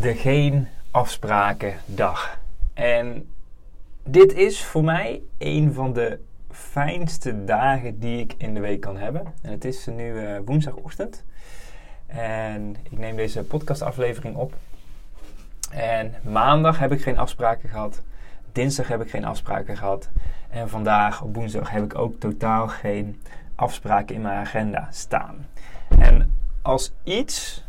De geen afspraken dag. En dit is voor mij een van de fijnste dagen die ik in de week kan hebben. En het is nu woensdagochtend. En ik neem deze podcastaflevering op. En maandag heb ik geen afspraken gehad. Dinsdag heb ik geen afspraken gehad. En vandaag op woensdag heb ik ook totaal geen afspraken in mijn agenda staan. En als iets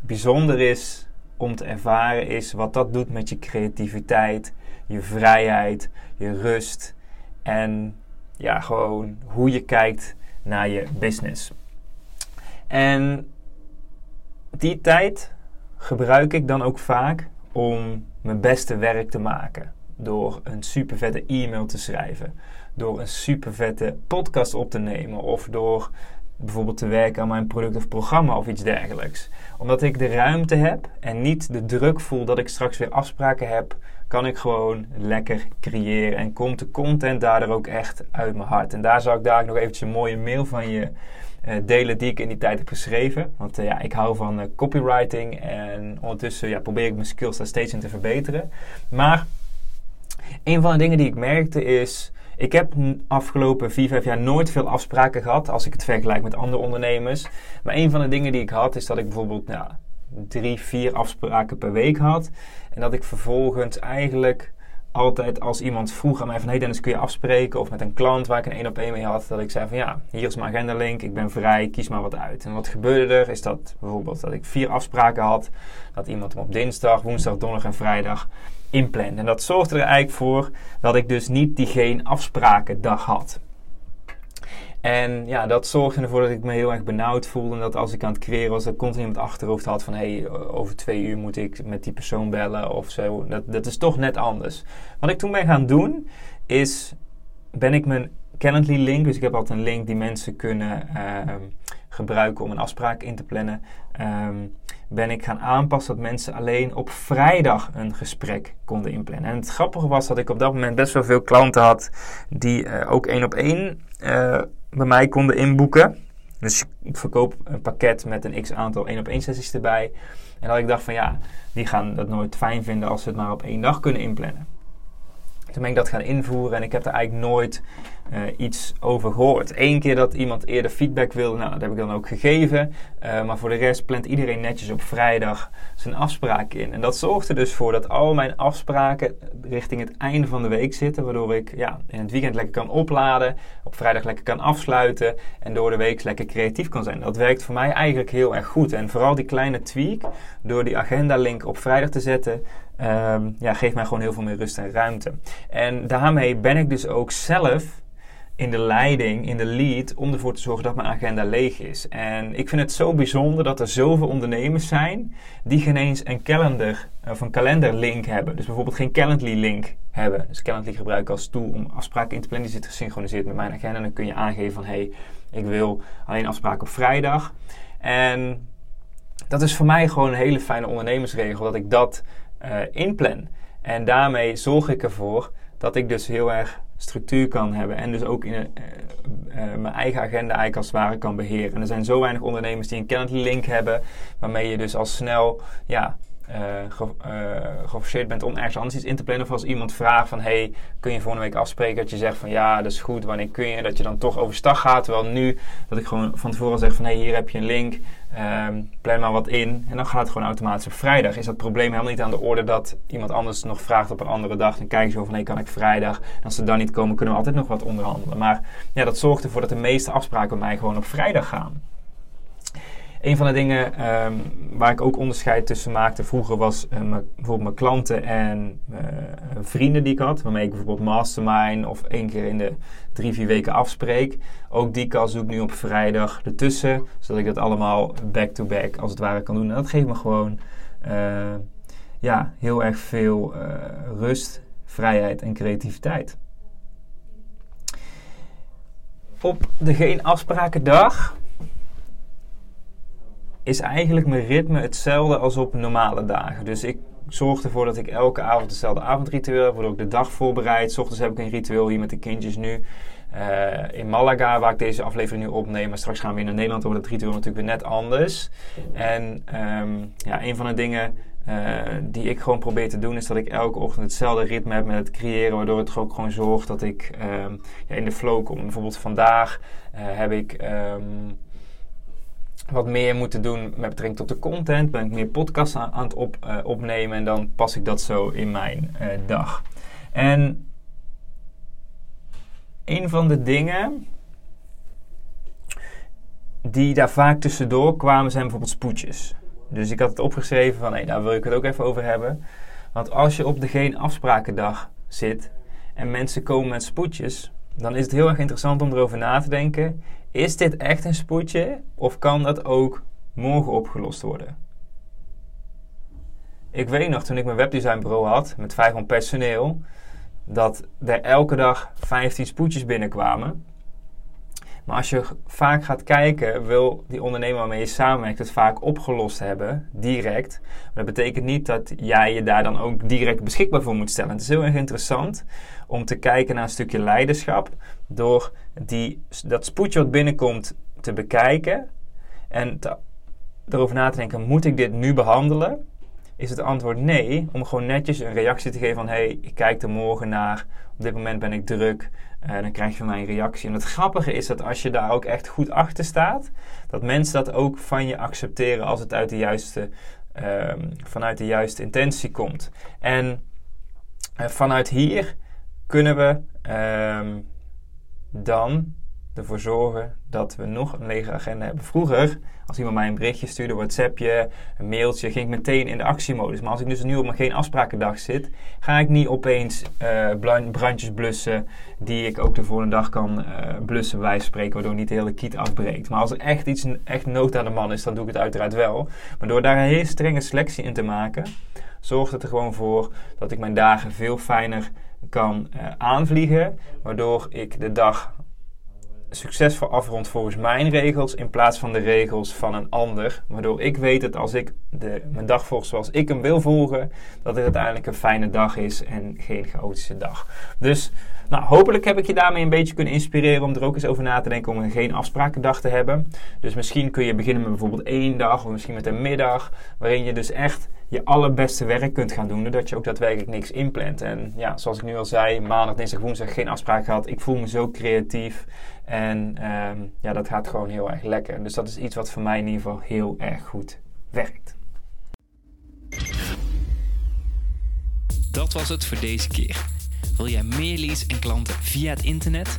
bijzonder is om te ervaren is wat dat doet met je creativiteit, je vrijheid, je rust en ja, gewoon hoe je kijkt naar je business. En die tijd gebruik ik dan ook vaak om mijn beste werk te maken. Door een super vette e-mail te schrijven. Door een super vette podcast op te nemen. Of door bijvoorbeeld te werken aan mijn product of programma of iets dergelijks. Omdat ik de ruimte heb en niet de druk voel dat ik straks weer afspraken heb, kan ik gewoon lekker creëren en komt de content daardoor ook echt uit mijn hart. En daar zal ik daar nog eventjes een mooie mail van je uh, delen die ik in die tijd heb geschreven. Want uh, ja, ik hou van uh, copywriting en ondertussen ja, probeer ik mijn skills daar steeds in te verbeteren. Maar een van de dingen die ik merkte is ik heb afgelopen 4, 5 jaar nooit veel afspraken gehad als ik het vergelijk met andere ondernemers. Maar een van de dingen die ik had is dat ik bijvoorbeeld nou, drie, vier afspraken per week had. En dat ik vervolgens eigenlijk altijd als iemand vroeg aan mij van... Hey Dennis, kun je afspreken? Of met een klant waar ik een één op één mee had. Dat ik zei van ja, hier is mijn agenda link. Ik ben vrij, kies maar wat uit. En wat gebeurde er is dat bijvoorbeeld dat ik vier afspraken had. Dat iemand hem op dinsdag, woensdag, donderdag en vrijdag inplannen. En dat zorgde er eigenlijk voor dat ik dus niet die geen afspraken dag had. En ja, dat zorgde ervoor dat ik me heel erg benauwd voelde. En dat als ik aan het creëren was, dat continu in het achterhoofd had van... hé, hey, over twee uur moet ik met die persoon bellen of zo. Dat, dat is toch net anders. Wat ik toen ben gaan doen, is... ben ik mijn Calendly link... dus ik heb altijd een link die mensen kunnen uh, gebruiken om een afspraak in te plannen... Um, ben ik gaan aanpassen dat mensen alleen op vrijdag een gesprek konden inplannen. En het grappige was dat ik op dat moment best wel veel klanten had die uh, ook één op één uh, bij mij konden inboeken. Dus ik verkoop een pakket met een x aantal één op één sessies erbij. En dat ik dacht van ja, die gaan dat nooit fijn vinden als ze het maar op één dag kunnen inplannen. Toen ben ik dat gaan invoeren en ik heb er eigenlijk nooit uh, iets over gehoord. Eén keer dat iemand eerder feedback wilde, nou, dat heb ik dan ook gegeven. Uh, maar voor de rest plant iedereen netjes op vrijdag zijn afspraak in. En dat zorgt er dus voor dat al mijn afspraken richting het einde van de week zitten. Waardoor ik ja, in het weekend lekker kan opladen, op vrijdag lekker kan afsluiten en door de week lekker creatief kan zijn. Dat werkt voor mij eigenlijk heel erg goed. En vooral die kleine tweak, door die agenda link op vrijdag te zetten, um, ja, geeft mij gewoon heel veel meer rust en ruimte. En daarmee ben ik dus ook zelf in de leiding, in de lead, om ervoor te zorgen dat mijn agenda leeg is. En ik vind het zo bijzonder dat er zoveel ondernemers zijn die geen eens een calendar of een kalenderlink hebben. Dus bijvoorbeeld geen Calendly-link hebben. Dus Calendly gebruik ik als tool om afspraken in te plannen. Die zit gesynchroniseerd met mijn agenda. En dan kun je aangeven van, hé, hey, ik wil alleen afspraken op vrijdag. En dat is voor mij gewoon een hele fijne ondernemersregel, dat ik dat uh, inplan. En daarmee zorg ik ervoor dat ik dus heel erg structuur kan hebben en dus ook in uh, uh, mijn eigen agenda eigenlijk als het ware kan beheren. En er zijn zo weinig ondernemers die een Calendly link hebben, waarmee je dus al snel ja, ge, geforceerd bent om ergens anders iets in te plannen. Of als iemand vraagt van, hey, kun je volgende week afspreken? Dat je zegt van, ja, dat is goed, wanneer kun je? Dat je dan toch overstag gaat. Terwijl nu, dat ik gewoon van tevoren zeg van, hey, hier heb je een link. Um, plan maar wat in en dan gaat het gewoon automatisch op vrijdag. Is dat probleem helemaal niet aan de orde dat iemand anders nog vraagt op een andere dag. Dan kijk je zo van, hey, kan ik vrijdag? En als ze dan niet komen, kunnen we altijd nog wat onderhandelen. Maar ja, dat zorgt ervoor dat de meeste afspraken bij mij gewoon op vrijdag gaan. Een van de dingen ehm, waar ik ook onderscheid tussen maakte vroeger was uh, bijvoorbeeld mijn klanten en uh, vrienden die ik had. Waarmee ik bijvoorbeeld mastermind of één keer in de drie, vier weken afspreek. Ook die kast doe ik nu op vrijdag ertussen. Zodat ik dat allemaal back-to-back als het ware kan doen. En dat geeft me gewoon uh, ja, heel erg veel rust, vrijheid en creativiteit. Op de geen afspraken dag is eigenlijk mijn ritme hetzelfde als op normale dagen. Dus ik zorg ervoor dat ik elke avond hetzelfde avondritueel heb, waardoor ik de dag voorbereid. S ochtends heb ik een ritueel hier met de kindjes nu. Uh, in Malaga, waar ik deze aflevering nu opneem. Maar straks gaan we weer naar Nederland, dan wordt het ritueel natuurlijk weer net anders. En um, ja, een van de dingen uh, die ik gewoon probeer te doen, is dat ik elke ochtend hetzelfde ritme heb met het creëren. Waardoor het ook gewoon zorgt dat ik um, ja, in de flow kom. Bijvoorbeeld vandaag uh, heb ik. Um, wat meer moeten doen met betrekking tot de content. Ben ik meer podcasts aan, aan het op, uh, opnemen en dan pas ik dat zo in mijn uh, dag. En een van de dingen die daar vaak tussendoor kwamen zijn bijvoorbeeld spoedjes. Dus ik had het opgeschreven van, hé, daar wil ik het ook even over hebben. Want als je op de geen afsprakendag zit en mensen komen met spoedjes, dan is het heel erg interessant om erover na te denken. Is dit echt een spoedje of kan dat ook morgen opgelost worden? Ik weet nog toen ik mijn webdesignbureau had met 500 personeel, dat er elke dag 15 spoedjes binnenkwamen. Maar als je vaak gaat kijken, wil die ondernemer waarmee je samenwerkt het vaak opgelost hebben, direct. Maar dat betekent niet dat jij je daar dan ook direct beschikbaar voor moet stellen. Het is heel erg interessant om te kijken naar een stukje leiderschap door die, dat spoedje wat binnenkomt te bekijken en erover na te denken, moet ik dit nu behandelen? Is het antwoord nee, om gewoon netjes een reactie te geven van, hé, hey, ik kijk er morgen naar, op dit moment ben ik druk, uh, dan krijg je van mij een reactie. En het grappige is dat als je daar ook echt goed achter staat, dat mensen dat ook van je accepteren als het uit de juiste, um, vanuit de juiste intentie komt. En uh, vanuit hier kunnen we um, dan ervoor zorgen dat we nog een lege agenda hebben. Vroeger, als iemand mij een berichtje stuurde, WhatsAppje, een mailtje, ging ik meteen in de actiemodus. Maar als ik dus nu op mijn geen afsprakendag zit, ga ik niet opeens uh, brandjes blussen die ik ook de volgende dag kan uh, blussen bij spreken, waardoor niet de hele kiet afbreekt. Maar als er echt iets echt nood aan de man is, dan doe ik het uiteraard wel. Maar door daar een hele strenge selectie in te maken, zorgt het er gewoon voor dat ik mijn dagen veel fijner kan uh, aanvliegen, waardoor ik de dag succesvol afrond volgens mijn regels in plaats van de regels van een ander. Waardoor ik weet dat als ik de, mijn dag volg zoals ik hem wil volgen, dat het uiteindelijk een fijne dag is en geen chaotische dag. Dus nou, hopelijk heb ik je daarmee een beetje kunnen inspireren om er ook eens over na te denken om een geen afsprakendag te hebben. Dus misschien kun je beginnen met bijvoorbeeld één dag of misschien met een middag, waarin je dus echt je allerbeste werk kunt gaan doen, doordat je ook daadwerkelijk niks inplant. En ja, zoals ik nu al zei, maandag, dinsdag, woensdag geen afspraak gehad. Ik voel me zo creatief en um, ja, dat gaat gewoon heel erg lekker. Dus dat is iets wat voor mij in ieder geval heel erg goed werkt. Dat was het voor deze keer. Wil jij meer leads en klanten via het internet?